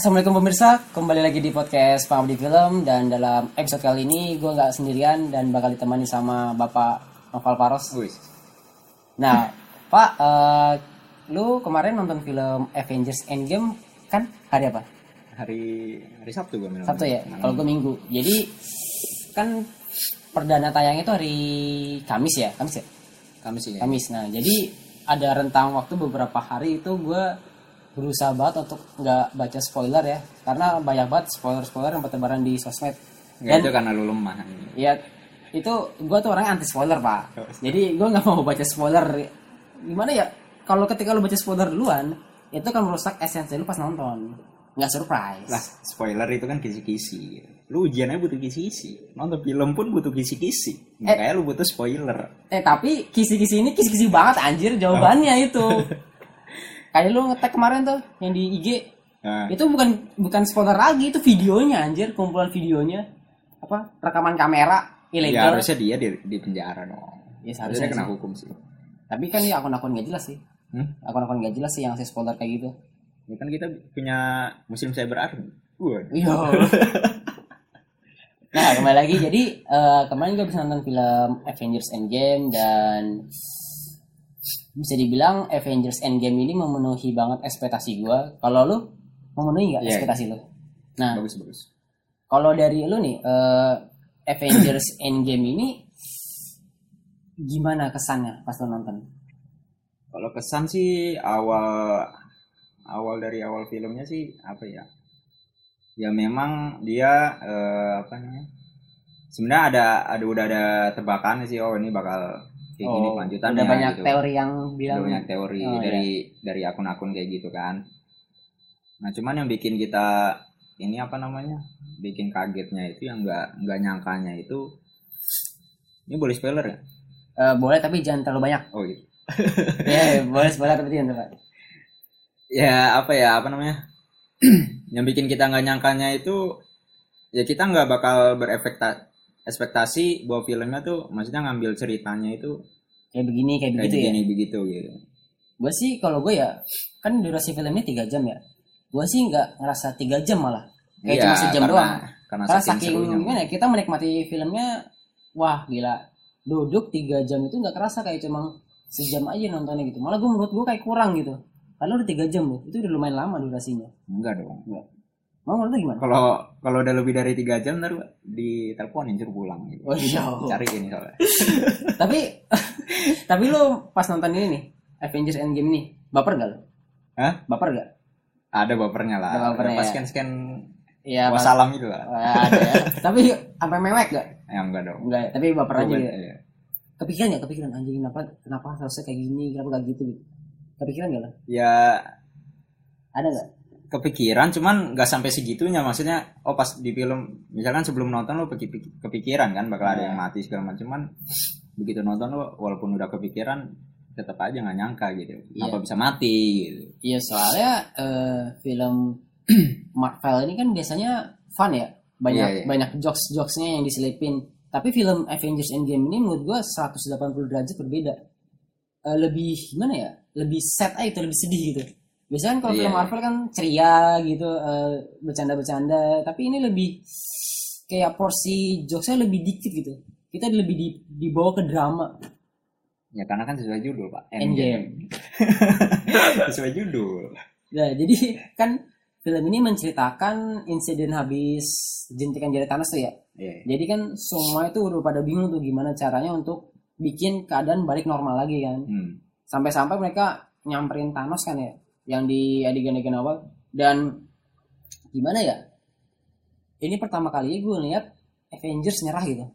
Assalamualaikum pemirsa, kembali lagi di podcast Pengabdi Film dan dalam episode kali ini gue nggak sendirian dan bakal ditemani sama Bapak Noval Paros. Wih, Nah, Pak, eh, lu kemarin nonton film Avengers Endgame kan hari apa? hari hari Sabtu gue. Sabtu ya? Kalau gue Minggu. Jadi kan perdana tayang itu hari Kamis ya? Kamis ya? Kami sih. ya. Kamis. Nah, jadi ada rentang waktu beberapa hari itu gue berusaha banget untuk nggak baca spoiler ya, karena banyak banget spoiler-spoiler yang bertebaran di sosmed. Nggak itu karena lu lemah. Ya itu gue tuh orangnya anti spoiler pak. Jadi gue nggak mau baca spoiler. Gimana ya? Kalau ketika lu baca spoiler duluan, itu kan merusak esensi lu pas nonton. Nggak surprise. Lah, spoiler itu kan kisi-kisi. Lu ujiannya butuh kisi-kisi. Nonton film pun butuh kisi-kisi. Makanya lu butuh spoiler. Eh tapi kisi-kisi ini kisi-kisi banget anjir jawabannya itu. Kayak lu ngetek kemarin tuh yang di IG Nah, itu bukan bukan spoiler lagi itu videonya anjir kumpulan videonya apa rekaman kamera ya ilegal harusnya dia di, di penjara dong. Ya, harusnya seharusnya kena sih. hukum sih. tapi kan ya akun-akun gak jelas sih Hmm? akun-akun gak jelas sih yang saya spoiler kayak gitu Ya kan kita punya musim cyber army. Iya nah kembali lagi jadi eh, kemarin gue bisa nonton film Avengers Endgame dan bisa dibilang Avengers Endgame ini memenuhi banget ekspektasi gue kalau lu memenuhi nggak Iya. ekspektasi lu nah Bagus bagus. Kalau dari lu nih, eh, Avengers Endgame ini gimana kesannya pas lu nonton? Kalau kesan sih awal awal dari awal filmnya sih apa ya? Ya memang dia eh, apa namanya? Sebenarnya ada ada udah ada tebakan sih oh ini bakal kayak gini kelanjutannya udah banyak gitu. teori yang Udah bilang banyak teori Oh, dari dari akun-akun kayak gitu kan. Nah cuman yang bikin kita ini apa namanya? Bikin kagetnya itu yang nggak nggak nyangkanya itu ini boleh spoiler ya? eh, boleh tapi jangan terlalu banyak. Oh gitu. ya boleh spoiler tapi jangan terlalu banyak. ya apa ya apa namanya yang bikin kita nggak nyangkanya itu ya kita nggak bakal berekspektasi bahwa filmnya tuh maksudnya ngambil ceritanya itu Kayak begini, kayak kayak begitu ya. begini begitu gitu Gue sih kalau gue ya kan durasi filmnya 3 jam ya. Gue sih nggak ngerasa 3 jam malah. Kayak Iya, cuma sejam karena- doang. karena, Karena saking, saking gimana ya, kita menikmati filmnya wah gila. Duduk 3 jam itu nggak kerasa kayak cuma sejam aja nontonnya gitu. Malah gue menurut gue kayak kurang gitu. Karena udah 3 jam loh. Itu udah lumayan lama durasinya. enggak dong Mau menurut gimana? kalau kalau udah lebih dari tiga jam ntar diteleponin suruh pulang gitu Oh iya. cari ini soalnya tapi tapi lu pas nonton ini nih Avengers Endgame nih baper gak lu? Hah? Baper gak? ada bapernya lah Ada bapernya, pas ya. scan scan Iya. pas- wassalam gitu lah ada ya. tapi sampai mewek gak? ya enggak dong Enggak ya. Tapi baper aja gitu. iya. Kepikiran gak? Kepikiran anjing kenapa kenapa harusnya kayak gini? Kenapa gak gitu gitu? Kepikiran gak lo? ya Ada gak? Kepikiran cuman nggak sampai segitunya. Maksudnya oh pas di film misalkan sebelum nonton lo kepikiran kan bakal ada yang mati segala macam cuman begitu nonton lo walaupun udah kepikiran tetap aja nggak nyangka gitu. Iya. apa bisa mati gitu? Iya soalnya eh, film Marvel ini kan biasanya fun ya. Banyak Iya, iya. banyak jokes jokesnya yang diselipin. Tapi film Avengers Endgame ini menurut gua 180 derajat berbeda. Eh, lebih gimana ya? Lebih sad aja itu lebih sedih gitu biasanya kan kalau Iya, film. Marvel kan ceria gitu eh, bercanda-bercanda tapi ini lebih kayak porsi jokesnya lebih dikit gitu kita lebih di, dibawa ke drama ya karena kan sesuai judul pak Endgame. sesuai judul Nah, jadi kan film ini menceritakan insiden habis jentikan jari Thanos tuh ya. Iya. Jadi kan semua itu udah pada bingung tuh gimana caranya untuk bikin keadaan balik normal lagi kan. Hmm. Sampai-sampai mereka nyamperin Thanos kan ya, yang di adegan-adegan awal. Dan gimana ya? Ini pertama kali gue lihat Avengers nyerah gitu.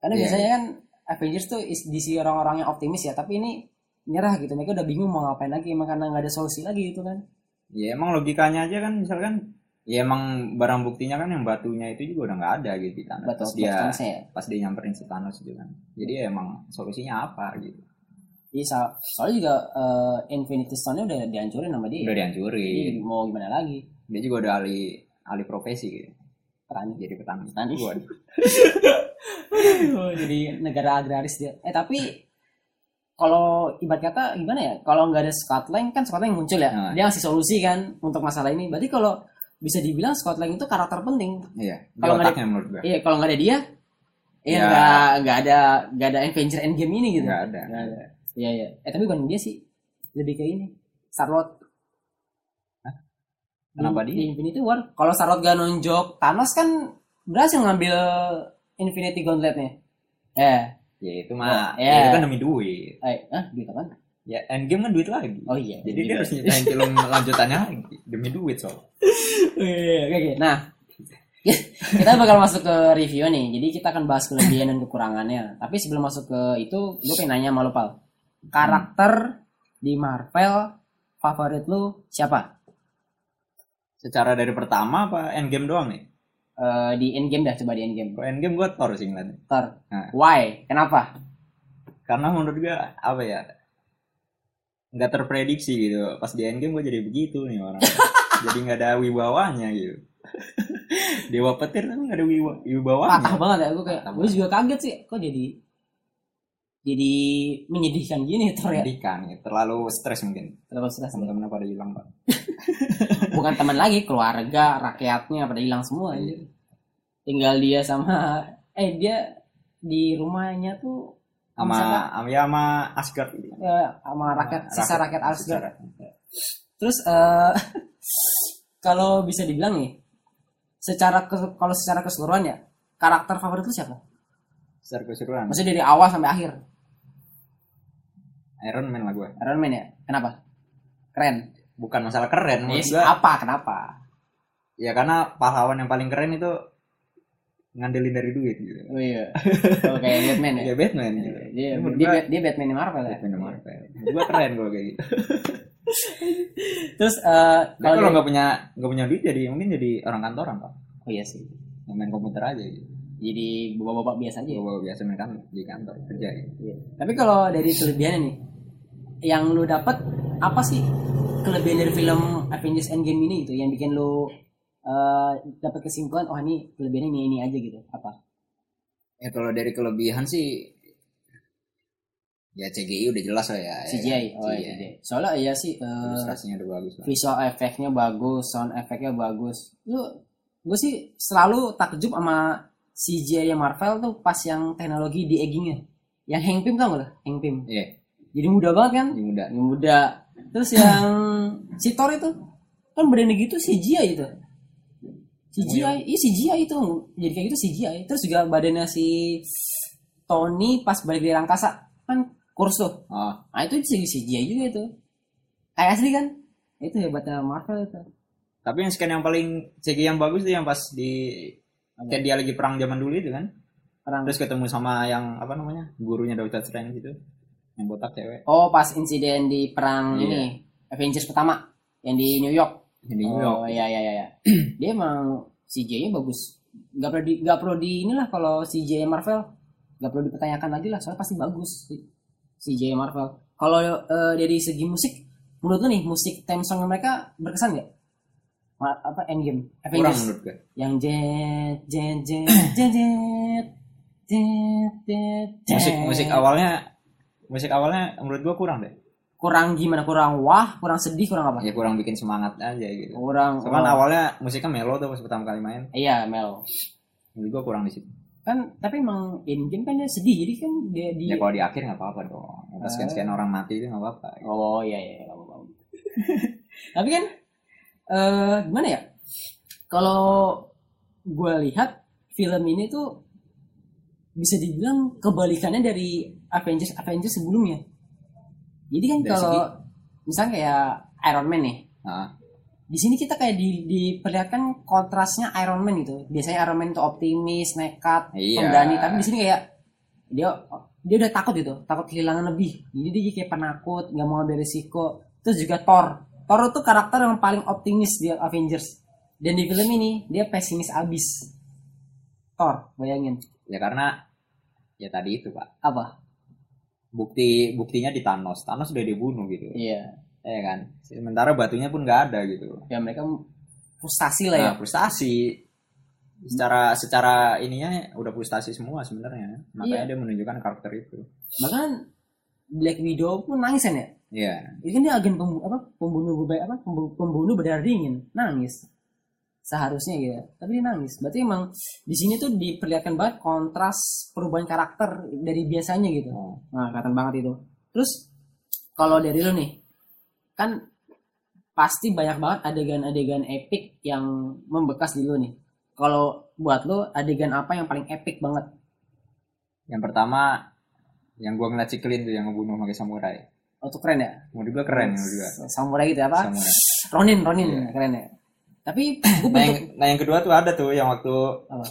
Karena Iya, biasanya kan Avengers tuh is- diisi orang-orang yang optimis ya, tapi ini nyerah gitu. Mereka udah bingung mau ngapain lagi, emang karena nggak ada solusi lagi gitu kan. ya emang logikanya aja kan misalkan ya emang barang buktinya kan yang batunya itu juga udah nggak ada gitu di tanah Batu pas dia ya. pas dia nyamperin si Thanos gitu kan jadi ya emang solusinya apa gitu Iya, so- soalnya juga eh, Infinity Stone-nya udah dihancurin sama dia. udah dihancurin Jadi mau gimana lagi? dia juga udah alih alih profesi gitu Petani. jadi petani Petani. Jadi negara agraris dia. Eh tapi kalau ibarat kata gimana ya kalau nggak ada Scott Lang kan Scott Lang muncul ya Nah. dia ngasih solusi kan untuk masalah ini berarti kalau bisa dibilang Scott Lang itu karakter penting Iya. Kalau nggak otaknya menurut gue. iya kalau nggak ada dia ya Ya. nggak nggak ada nggak ada Avenger Endgame ini gitu Nggak ada. Nggak ada iya iya eh tapi bukan dia sih lebih ke ini Starlord Kenapa di, dia? di Infinity War kalau Starlord gak nonjok Thanos kan berhasil ngambil Infinity Gauntletnya eh Ya itu mah. Oh, ya iya. itu kan demi duit. eh ah duit apaan? Ya Endgame kan duit lagi. oh iya Jadi dia harus nyiptain film lanjutannya lagi demi duit soal. Iya, Oke, oke. Nah, kita bakal masuk ke review nih. Jadi kita akan bahas kelebihan dan kekurangannya. Tapi sebelum masuk ke itu, gue pengen nanya sama lu, Pal. Karakter di Marvel favorit lu siapa? Secara dari pertama apa Endgame doang nih? Eh, di Endgame dah, coba di Endgame. Kalau Endgame gue Thor sih ngeliatnya. Thor. Nah. Why? Kenapa? Karena menurut gue apa ya? Nggak terprediksi gitu. Pas di Endgame gue jadi begitu nih orang. jadi nggak ada wibawanya gitu. Dewa petir tapi nggak ada wibawa, wibawanya. Patah banget ya, gue kayak, gue juga kaget sih. Kok jadi jadi menyedihkan gini ya? Pendidikan, gitu. terlalu stres mungkin. Terus terus Teman-teman pada hilang pak. bukan teman lagi keluarga rakyatnya pada hilang semua anjir. tinggal dia sama eh dia di rumahnya tuh Sama, sama, ya sama Asgard gitu. ya, sama rakyat sisa rakyat Asgard Sisa- terus eh kalau bisa dibilang nih secara kalau secara keseluruhan ya karakter favorit lu siapa Secara keseluruhan. maksudnya dari awal sampai akhir Iron Man lah gue. Iron Man ya kenapa keren Bukan masalah keren Yes, gue. apa kenapa Ya karena pahlawan yang paling keren itu ngandelin dari duit gitu. oh iya oh, kayak Batman ya Ya Batman gitu. dia, Ini menurut dia, gua- dia Batman di Marvel ya Batman Marvel. Gue keren kalau kayak gitu. terus eh Nah, kalau dia- nggak punya nggak punya duit jadi mungkin jadi orang kantoran pak. oh iya sih main komputer aja gitu. Jadi bapak-bapak biasa aja ya? Gue biasa main kan di kantor kerja gitu. Iya. Tapi kalau dari kelebihannya nih, yang lu dapat apa sih kelebihan dari film Avengers Endgame ini gitu, yang bikin lu eh, dapat kesimpulan, oh ini kelebihannya ini ini aja gitu, apa? Ya kalau dari kelebihan sih ya CGI udah jelas lah ya. CGI, ya. oh iya, CGI. Soalnya iya sih Ilustrasinya udah bagus lah. visual efeknya bagus, sound efeknya bagus. Lu, gue sih selalu takjub sama CGI Marvel tuh pas yang teknologi di eggingnya, yang Hank Pym tau gak lo? Hank Pym. Iya, Jadi mudah banget kan? ini muda. yang muda. Terus yang si Thor itu kan badannya gitu CGI itu. CGI iya CGI itu. Jadi kayak gitu CGI terus juga badannya si Tony pas balik dari angkasa kan kurus tuh. Oh, nah itu jadi CGI juga itu. Kayak asli kan? Itu hebatnya Marvel itu. Tapi yang scan yang paling CGI yang bagus tuh yang pas di? Kayak dia lagi perang zaman dulu itu kan. orang Terus ketemu sama yang apa namanya? gurunya Doctor Strange gitu. Yang botak cewek. oh pas insiden di perang Iya. ini Avengers pertama yang di New York Yang di New York. Oh iya iya iya. iya. dia emang CJ-nya bagus. Gak perlu di gak perlu di inilah kalau CJ Marvel gak perlu dipertanyakan lagi lah soalnya pasti bagus CJ Marvel. Kalau eh, dari segi musik menurut lu nih musik theme song mereka berkesan gak? Apa Endgame Kurang Avengers gue. yang jet jet jet jet jet jet jet Musik musik awalnya musik awalnya menurut gua kurang deh. kurang gimana kurang wah kurang sedih kurang apa Ya kurang bikin semangat aja gitu. kurang Cuman oh, awalnya musiknya melo tuh pas pertama kali main. iya Mel Menurut gua kurang di situ. kan tapi emang Endgame kan dia sedih jadi kan dia di Ya kalau di akhir nggak apa-apa dong. Pas sekian orang mati itu nggak apa-apa. oh iya iya iya, apa-apa. tapi kan eh gimana ya kalau gue lihat film ini tuh bisa dibilang kebalikannya dari Avengers Avengers sebelumnya jadi kan Dari kalau misalnya kayak Iron Man nih Nah, di sini kita kayak di, diperlihatkan kontrasnya Iron Man gitu. Biasanya Iron Man itu optimis, nekat, Iya. pemberani, tapi di sini kayak dia dia udah takut gitu, takut kehilangan lebih. Jadi dia kayak penakut, nggak mau ambil risiko. Terus juga Thor. Thor itu karakter yang paling optimis di Avengers. Dan di film ini dia pesimis abis. Thor, bayangin. ya karena ya tadi itu pak. Apa? Bukti buktinya di Thanos. Thanos udah dibunuh gitu. Iya. Ya kan. Sementara batunya pun nggak ada gitu. Ya mereka frustasi lah ya. Nah, frustasi secara secara ininya udah frustasi semua sebenarnya makanya Iya. dia menunjukkan karakter itu Bahkan Black Widow pun nangis kan ya Iya. kan dia agen pembunuh apa pembunuh apa pembu- pembunuh berdarah dingin. Nangis. Seharusnya gitu tapi dia nangis. Berarti emang di sini tuh diperlihatkan banget kontras perubahan karakter dari biasanya gitu. Oh. nah kelihatan banget itu. Terus kalau dari lo nih kan pasti banyak banget adegan-adegan epic yang membekas di lo nih. Kalau buat lo adegan apa yang paling epic banget? Yang pertama yang gua ngeliat si Clint tuh yang ngebunuh pakai samurai. Oh itu keren ya Menurut gua keren menurut gua. samurai gitu apa Samurai. Ronin Ronin Iya. keren ya tapi gue Nah yang, nah yang kedua tuh ada tuh yang waktu Apa?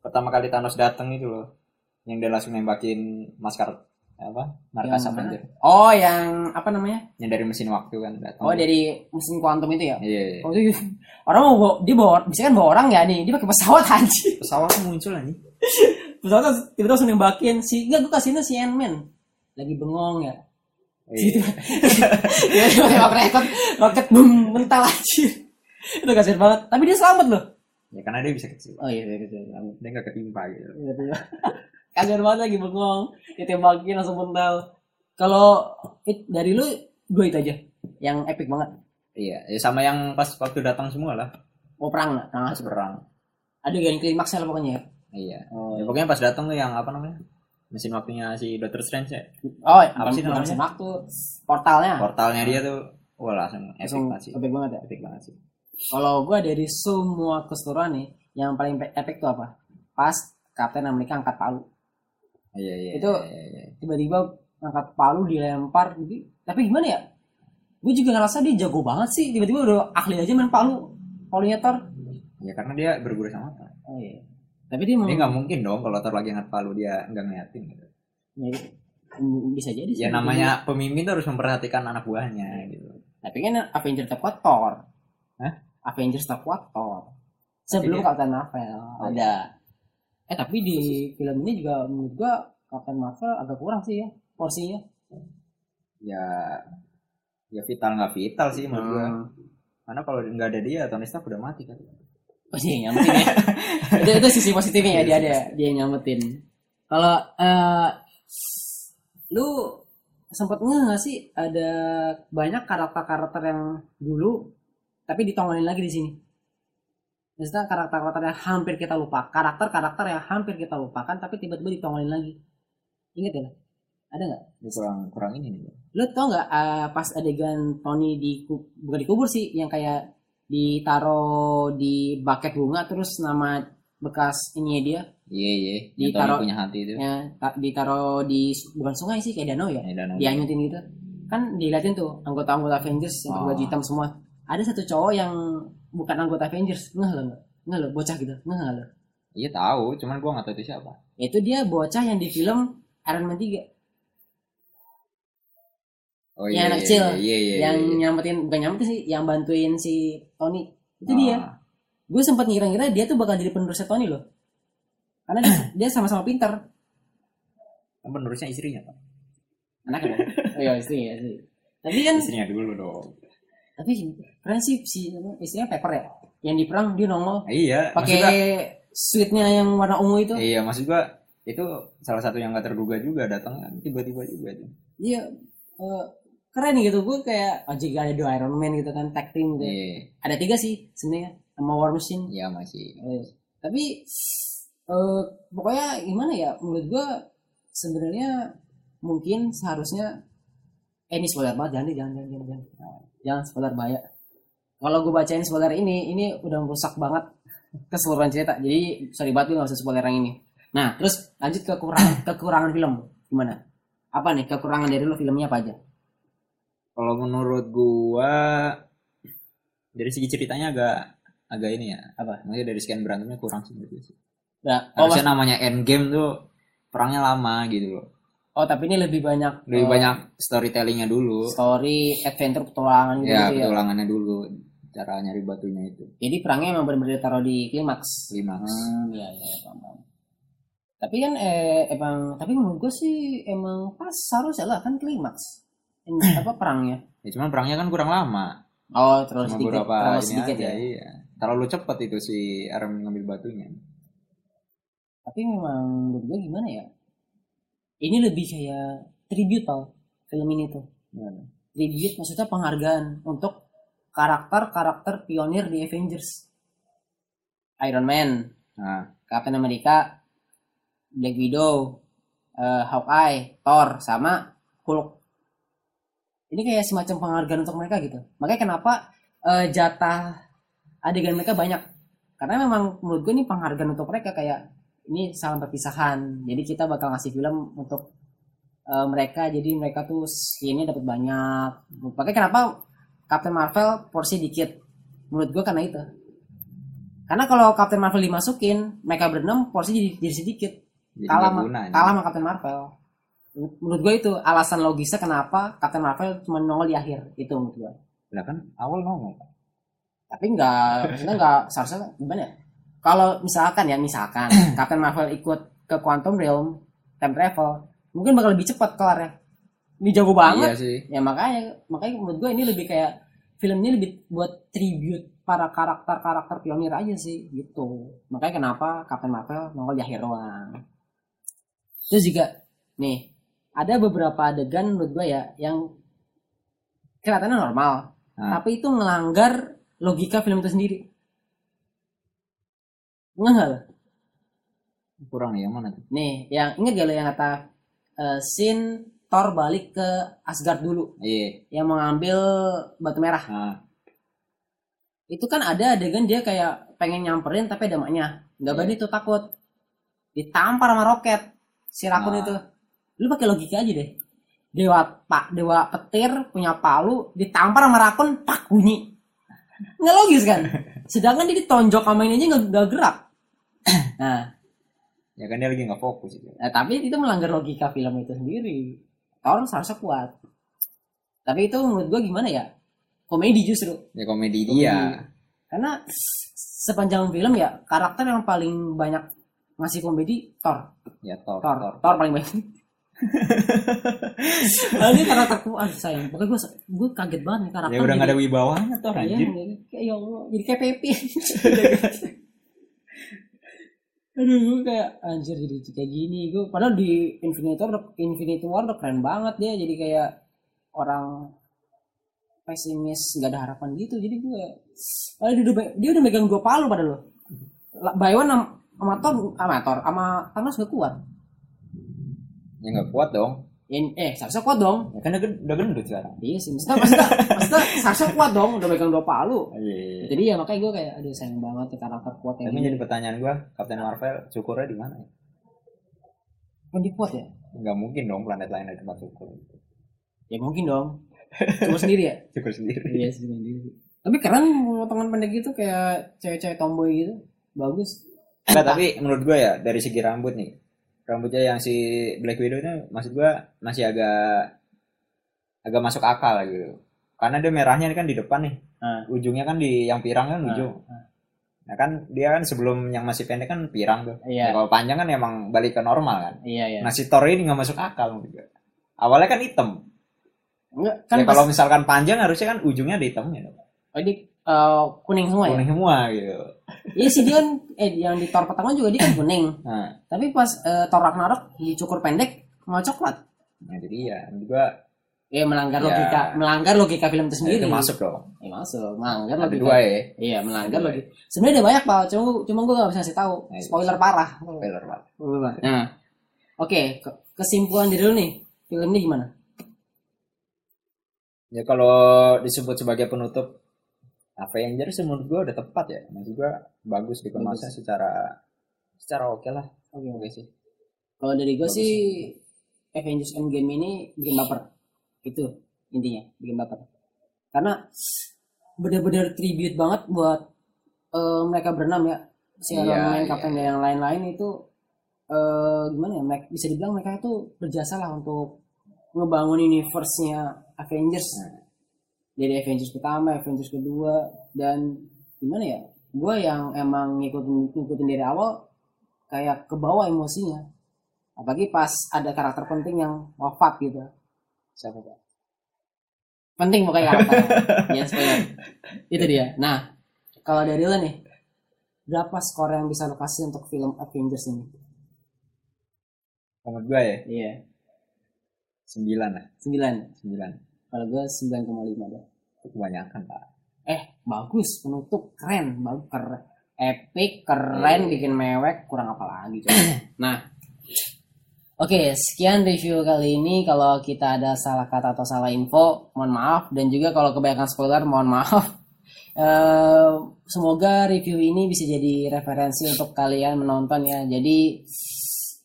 pertama kali Thanos datang itu loh. Yang dia langsung nembakin maskar apa? Markas Yang mana? Avenger. Oh, yang apa namanya? Yang dari mesin waktu kan datang. Oh, dari mesin kuantum itu ya? Iya, iya. Oh, itu orang mau bawa, dia bawa, bisa kan bawa orang ya nih, dia pakai pesawat aja. Pesawat muncul nih. Pesawat tiba-tiba langsung nembakin si, enggak gue kasihnya si Ant-Man. Lagi bengong ya. Iya. Dia tembak roket, roket boom, mental aja. Itu kasihan banget. Tapi dia selamat loh. Ya karena dia bisa kecil. Oh iya, iya, iya, selamat. Dia nggak ketimpa gitu. Iya, Kasihan banget lagi bengong, ditembakin langsung mental. Kalau it, dari lu gue itu aja yang epic banget. Iya, ya sama yang pas waktu datang semua lah. Mau perang nggak? Pas perang. ada yang klimaksnya lah pokoknya ya. Iya. Oh, Ya, pokoknya pas datang tuh yang apa namanya? Mesin waktunya si Doctor Strange ya. oh Apa apa sih namanya? waktu portalnya Portalnya dia tuh wah langsung epic langsung banget sih. epic banget ya. Epic banget sih. Kalau gue dari semua keseluruhan nih, yang paling epic tuh apa? Pas Captain America angkat palu, Iya, iya. Itu- iya, iya. tiba-tiba angkat palu dilempar, gitu. tapi gimana ya? Gue juga ngerasa dia jago banget sih, tiba-tiba udah ahli aja main palu, palunya Thor. Ya karena dia berguru sama Thor. Oh iya. Tapi dia mau nggak mungkin dong kalau Thor lagi angkat palu dia nggak ngeliatin gitu. Ya, bisa jadi sih. Ya namanya pemimpin tuh harus memperhatikan anak buahnya gitu. Tapi kan Avengers terkuat Thor. Hah? Avengers terkuat Thor. Sebelum dia- Captain Marvel Oh, ada. Eh tapi di film ini juga menurut gua Captain Marvel agak kurang sih ya porsinya. Ya ya vital nggak vital sih menurut gua. Hmm. Karena kalau nggak ada dia Tony Stark udah mati kan. Oh iya nyampetin ya. itu, itu sisi positifnya ya dia ada dia yang nyampetin. Kalau eh lu sempet nggak sih ada banyak karakter-karakter yang dulu tapi ditongolin lagi di sini. Maksudnya karakter-karakter yang hampir kita lupa, karakter-karakter yang hampir kita lupakan tapi tiba-tiba ditongolin lagi. Ingat ya? Ada nggak? Dia kurang kurang ini nih. Lu tau nggak eh, pas adegan Tony di bukan dikubur sih, yang kayak ditaruh di bucket bunga terus nama bekas ini dia Iya iya. Yang Ditaruh- punya hati itu. ya ta- ditaruh di bukan sungai sih kayak danau ya Ya, danau. dianyutin gitu kan diliatin tuh anggota-anggota Avengers yang Oh. berbaju hitam semua ada satu cowok yang bukan anggota Avengers nggak lo nggak lo bocah gitu nggak nggak lo Iya tahu, cuman gua nggak tahu itu siapa. itu dia bocah yang di film Iron Man 3 Oh Yang anak kecil, Iya iya. yang iya. nyampetin bukan nyampetin sih yang bantuin si Tony itu Oh. dia gue sempat ngira-ngira dia tuh bakal jadi penerusnya Tony loh karena dia, dia sama-sama pintar Kan penerusnya istrinya Pak. anaknya oh iya istri ya istri. tapi kan Istrinya dulu dong. tapi keren sih si istrinya Pepper ya yang di perang dia nongol iya. pakai suitnya yang warna ungu itu Iya maksud gua itu salah satu yang nggak terduga juga datang kan tiba-tiba juga itu. iya eh, keren gitu. Gue kayak oh jika ada dua Iron Man gitu kan tag team gitu Iya, ada tiga sih sebenarnya sama War Machine. Iya masih. Eh, tapi eh, pokoknya gimana ya menurut gue sebenarnya mungkin seharusnya eh ini spoiler banget jangan jangan jangan jangan jangan, Nah, jangan spoiler bahaya kalau gue bacain spoiler ini ini udah merusak banget keseluruhan cerita. Jadi sorry banget gue gak usah spoiler yang ini. Nah terus lanjut ke kekurangan kekurangan film. Gimana? Apa nih kekurangan dari lo filmnya apa aja Kalau menurut gua dari segi ceritanya agak agak ini ya Apa? Maksudnya dari sekian berantemnya kurang sih gua sih. nah, oh, Harusnya mas- namanya endgame tuh perangnya lama gitu loh. oh tapi ini lebih banyak Lebih eh, banyak storytellingnya dulu. story adventure petualangan gitu, Ya ya petualangannya dulu cara nyari batunya itu. Jadi perangnya emang benar-benar taruh di klimaks. Klimaks. Hmm, iya iya paham, paham. Tapi kan eh, emang tapi menurut gue sih emang pas harusnya lah kan klimaks. Ini apa perangnya? Ya cuman perangnya kan kurang lama. Oh terlalu Cuma sedikit, terlalu sedikit aja, ya. iya. Terlalu cepat itu si Aram ngambil batunya. Tapi memang menurut gue gimana ya? Ini lebih kayak tribute Pal, film ini tuh Gimana? tribute maksudnya penghargaan untuk karakter-karakter pionir di Avengers Iron Man Nah, Captain America Black Widow eh, Hawkeye Thor sama Hulk ini kayak semacam penghargaan untuk mereka gitu. Makanya kenapa eh, jatah adegan mereka banyak? Karena memang menurut gue ini penghargaan untuk mereka kayak ini salam perpisahan. Jadi kita bakal ngasih film untuk eh, mereka. Jadi mereka tuh skinnya dapat banyak. Makanya kenapa Captain Marvel porsi dikit? Menurut gue karena itu. Karena kalau Captain Marvel dimasukin mereka berenam porsi jadi, jadi sedikit. Jadi kalah guna, ini. kalah sama Captain Marvel menurut gue itu alasan logisnya kenapa Captain Marvel cuma nongol di akhir itu menurut gue Lah kan awal nongol. tapi nggak maksudnya nggak seharusnya gimana ya? Kalau misalkan ya misalkan Captain Marvel ikut ke Quantum Realm time travel mungkin bakal lebih cepat kelar ya ini jago banget. Iya sih. ya makanya makanya menurut gue ini lebih kayak film ini lebih buat tribute para karakter-karakter pionir aja sih gitu. Makanya kenapa Captain Marvel nongol di akhir doang. Terus juga nih ada beberapa adegan menurut gue ya yang kelihatannya normal Nah. tapi itu melanggar logika film itu sendiri Nggak lo? Kurang ya, yang mana tuh? Nih, yang inget gak lo yang kata eh, scene Thor balik ke Asgard dulu Iya. yang mengambil batu merah. Nah, Itu kan ada adegan dia kayak pengen nyamperin tapi ada maknya. Nggak Iya. berani tuh takut. Ditampar sama roket si Rakun Ah. itu. Lu pakai logika aja deh. Dewa Pak, dewa petir punya palu ditampar sama Rakun pak bunyi. Nggak logis kan? Sedangkan dia ditonjok sama ini aja nggak gerak. Nah, ya kan dia lagi nggak fokus itu. Nah, tapi itu melanggar logika film itu sendiri. Thor seharusnya kuat. Tapi itu menurut gue gimana ya? Komedi justru. Ya komedi Komedi. dia. Karena sepanjang film ya karakter yang paling banyak ngasih komedi Thor. Ya Thor. Thor, Thor. Thor paling banyak. nah, ini karakter kuat sayang. Pokoknya gue gue kaget banget nih karakter. Ya udah nggak ada wibawanya Thor Iya, anjir. kayak ya Allah, jadi kayak Pepe. Aduh, gue kayak anjir jadi kayak gini. Gue padahal di Infinity War, Infinity War udah keren banget dia jadi kayak orang pesimis nggak ada harapan gitu. Jadi gue padahal dia udah, dia udah megang dua palu pada lo. Baywan sama sama Thor, sama Thor, sama Thanos gak kuat. Ya nggak kuat dong. Ya, eh, seharusnya kuat dong. Ya kan udah, udah gendut sekarang. Iya sih, maksudnya, maksudnya, maksudnya seharusnya kuat dong, udah megang dua palu. Iya. Jadi ya makanya gue kayak aduh sayang banget ya karakter kuat yang Tapi ini. jadi pertanyaan gua, Captain Marvel syukurnya di mana? ya? Kan dia kuat ya? Nggak mungkin dong planet lain ada tempat syukur. Ya mungkin dong. Cuma sendiri ya? Syukur sendiri. Iya sendiri. Tapi keren potongan pendek gitu kayak cewek-cewek tomboy gitu. Bagus. Nggak, tapi menurut gua ya dari segi rambut nih, rambutnya yang si Black Widow itu maksud gua masih agak agak masuk akal gitu. Karena dia merahnya kan di depan nih, Ah. ujungnya kan di yang pirang kan Ah, ujung. Nah kan dia kan sebelum yang masih pendek kan pirang tuh. Iya. Nah, kalau panjang kan emang balik ke normal kan. Iya iya. Nah si Thor ini nggak masuk akal gua. Awalnya kan hitam. Enggak kan ya, pas kalau misalkan panjang harusnya kan ujungnya ada hitamnya. oh, ini eh, kuning semua ya? Kuning semua gitu. Iya sih dia kan eh yang di Thor pertama juga dia kan kuning. Nah, Tapi pas eh, Thor Ragnarok dicukur pendek mau coklat. nah jadi ya juga Ya melanggar Ya. logika, melanggar logika film itu sendiri. itu masuk dong. Ya masuk, melanggar Ada logika. dua ya. Iya, melanggar Dua. logika. Sebenarnya ada banyak, Pak. Cuma cuma gue gak bisa kasih tahu. Nah. Spoiler parah. Spoiler Pak. Nah, oke, ke- kesimpulan dari dulu nih, film ini gimana? Ya kalau disebut sebagai penutup Avengers menurut gua udah tepat ya. Maksud gua bagus dikemasnya secara secara oke lah. Oke, Oke sih. Kalau dari gue Bagus. sih Avengers Endgame ini bikin baper. Itu intinya, bikin baper. Karena benar-benar tribute banget buat eh, mereka berenam ya. Si Iron Iya, Man, iya, Captain dan yang lain-lain itu eh gimana ya? Mereka, bisa dibilang mereka itu berjasa lah untuk ngebangun universe-nya Avengers. Nah. Dari Avengers pertama, Avengers kedua dan gimana ya? Gue yang emang ngikutin ngikutin dari awal kayak ke bawah emosinya. Apalagi pas ada karakter penting yang wafat gitu. Siapa Pak? penting pokoknya karakternya ya spoiler itu dia. Nah kalau dari lo nih berapa skor yang bisa lo kasih untuk film Avengers ini? Menurut gua ya. iya. Sembilan lah. Sembilan. Sembilan kalau gue sembilan koma lima deh itu kebanyakan pak. Eh bagus. Penutup keren. Bagus. Keren epic keren. Iya. bikin mewek. Kurang apa lagi coba. nah. Oke sekian review kali ini. Kalau kita ada salah kata atau salah info mohon maaf. Dan juga kalau kebanyakan spoiler mohon maaf. Eh, semoga review ini bisa jadi referensi untuk kalian menonton ya. Jadi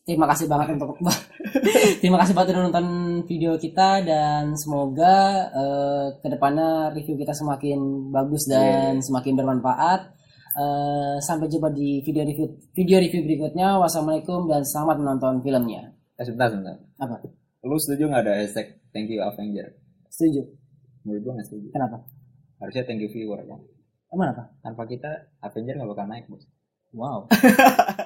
terima kasih banget untuk terima kasih banget udah nonton video kita dan semoga eh, ke depannya review kita semakin bagus dan semakin bermanfaat. Eh, sampai jumpa di video review video review berikutnya. Wassalamualaikum dan selamat menonton filmnya. Eh sebentar sebentar. Apa? Lu setuju nggak ada hashtag thank you Avenger? Setuju. Menurut gua nggak setuju. Kenapa? Harusnya thank you viewer kan emang apa? Tanpa kita Avenger nggak bakal naik bos. Wow